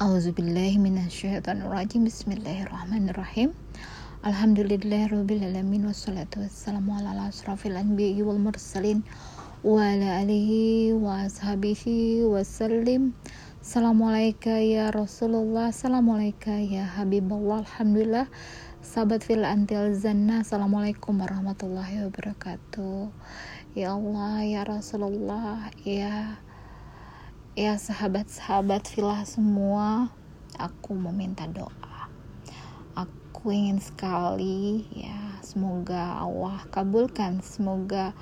Auzubillahiminasyaitonirrajim Bismillahirrahmanirrahim. Alhamdulillahirrabbilalamin. Wassalatu wassalamu ala asrafil anbiya wal mursalin Wa ala alihi wa ashabihi wassalim. Assalamualaikum ya Rasulullah. Assalamualaikum ya Habibullah. Alhamdulillah. Sahabat fil antil zanna Assalamualaikum warahmatullahi wabarakatuh. Ya Allah ya Rasulullah Ya ya sahabat-sahabat filah semua aku meminta doa. Aku ingin sekali ya semoga Allah kabulkan semoga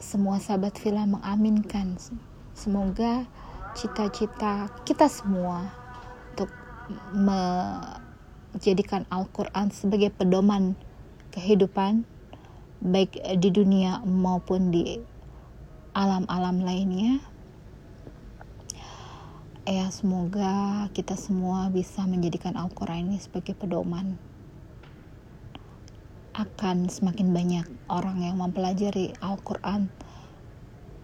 semua sahabat filah mengaminkan. Semoga cita-cita kita semua untuk menjadikan Al-Quran sebagai pedoman kehidupan baik di dunia maupun di alam-alam lainnya ya semoga kita semua bisa menjadikan Al-Quran ini sebagai pedoman. Akan semakin banyak orang yang mempelajari Al-Quran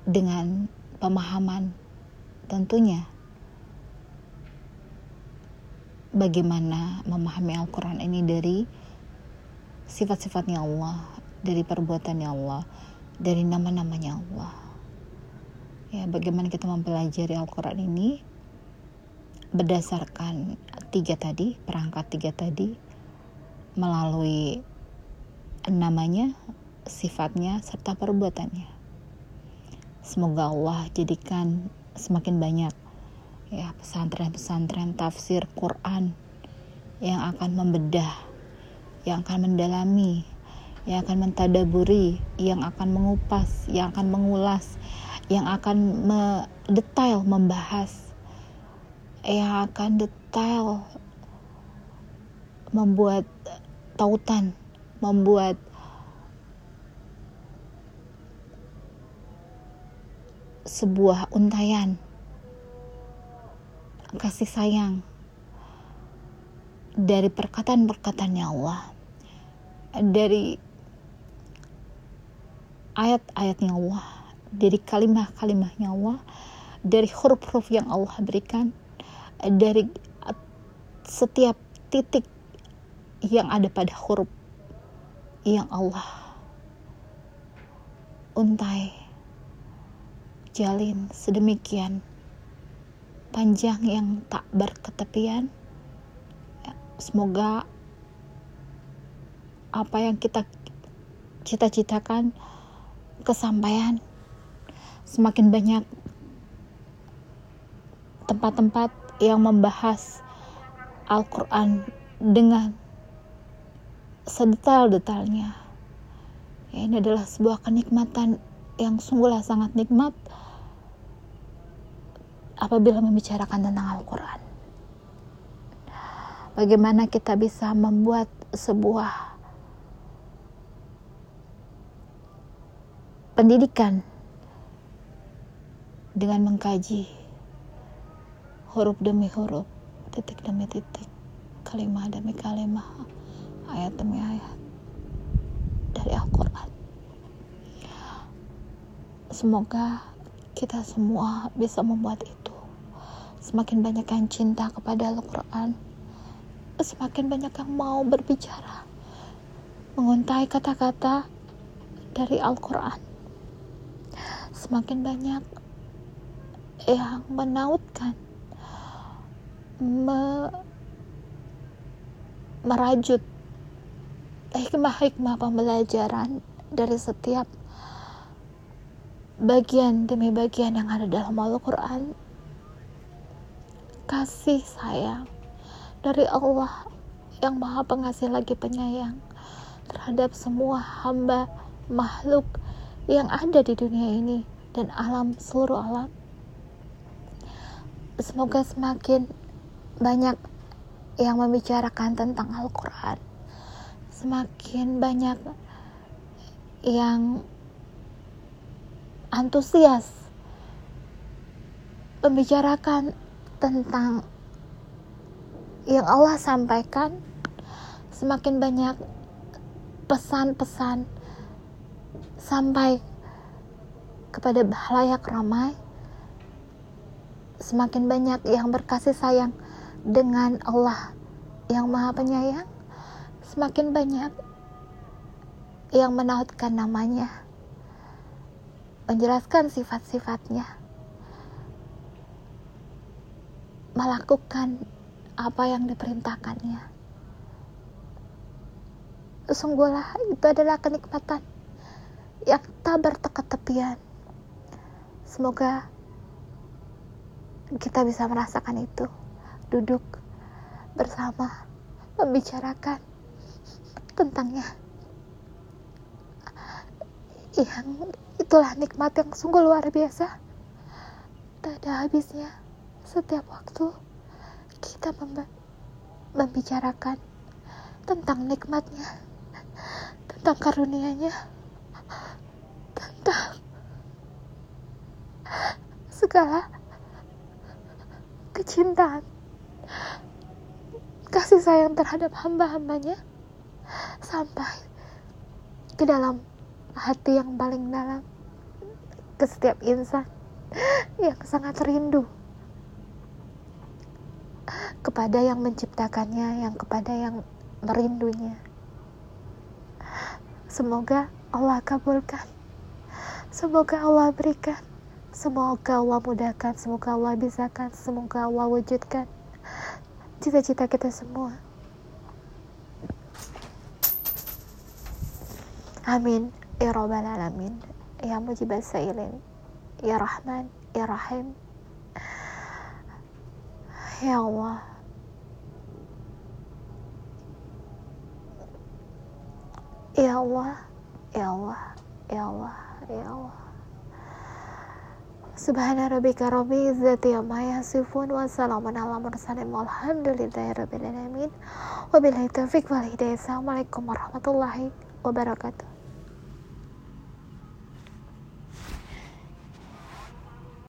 dengan pemahaman tentunya. Bagaimana memahami Al-Quran ini dari sifat-sifatnya Allah dari perbuatannya Allah dari nama-namanya Allah. Ya bagaimana kita mempelajari Al-Quran ini berdasarkan tiga tadi, perangkat tiga tadi, melalui namanya, sifatnya, serta perbuatannya. Semoga Allah jadikan semakin banyak ya pesantren-pesantren tafsir Quran yang akan membedah, yang akan mendalami, yang akan mentadaburi, yang akan mengupas, yang akan mengulas, yang akan mendetail membahas yang akan detail membuat tautan, membuat sebuah untayan kasih sayang dari perkataan-perkataannya Allah dari ayat-ayatnya Allah dari kalimah-kalimahnya Allah dari huruf-huruf yang Allah berikan dari setiap titik yang ada pada huruf yang Allah untai jalin sedemikian panjang yang tak berketepian. Semoga apa yang kita cita-citakan kesampaian semakin banyak tempat-tempat yang membahas Al-Quran dengan sedetail-detailnya. Ya, ini adalah sebuah kenikmatan yang sungguhlah sangat nikmat apabila membicarakan tentang Al-Quran. Bagaimana kita bisa membuat sebuah pendidikan dengan mengkaji huruf demi huruf, titik demi titik, kalimat demi kalimat, ayat demi ayat dari Al-Quran. Semoga kita semua bisa membuat itu. Semakin banyak yang cinta kepada Al-Quran, semakin banyak yang mau berbicara, menguntai kata-kata dari Al-Quran. Semakin banyak yang menautkan me merajut hikmah-hikmah pembelajaran dari setiap bagian demi bagian yang ada dalam Al-Quran. Kasih sayang dari Allah yang maha pengasih lagi penyayang terhadap semua hamba makhluk yang ada di dunia ini dan alam seluruh alam. Semoga semakin banyak yang membicarakan tentang Al-Quran. Semakin banyak yang antusias membicarakan tentang yang Allah sampaikan semakin banyak pesan-pesan sampai kepada halayak ramai semakin banyak yang berkasih sayang dengan Allah yang Maha Penyayang, semakin banyak yang menautkan namanya, menjelaskan sifat-sifatnya, melakukan apa yang diperintahkannya. Sungguhlah itu adalah kenikmatan yang tak berteka-tepian. Semoga kita bisa merasakan itu, duduk bersama, membicarakan tentangnya. Yang itulah nikmat yang sungguh luar biasa. Tak ada habisnya setiap waktu kita membicarakan tentang nikmatnya tentang karunianya tentang segala kecintaan kasih sayang terhadap hamba-hambanya sampai ke dalam hati yang paling dalam ke setiap insan yang sangat rindu kepada yang menciptakannya, yang kepada yang merindunya. Semoga Allah kabulkan. Semoga Allah berikan. Semoga Allah mudahkan. Semoga Allah bisakan. Semoga Allah wujudkan cita-cita kita semua. Amin. Ya Rabbal Alamin. Ya Mujib Sailin. Ya Rahman. Ya Rahim. Ya Allah. Ya Allah. Ya Allah. Ya Allah. Ya Allah Subhana rabbika rabbi izzati amma yasifun wa salamun ala mursalin walhamdulillahi rabbil alamin. Wabillahi taufiq wal hidayah. Assalamualaikum warahmatullahi wabarakatuh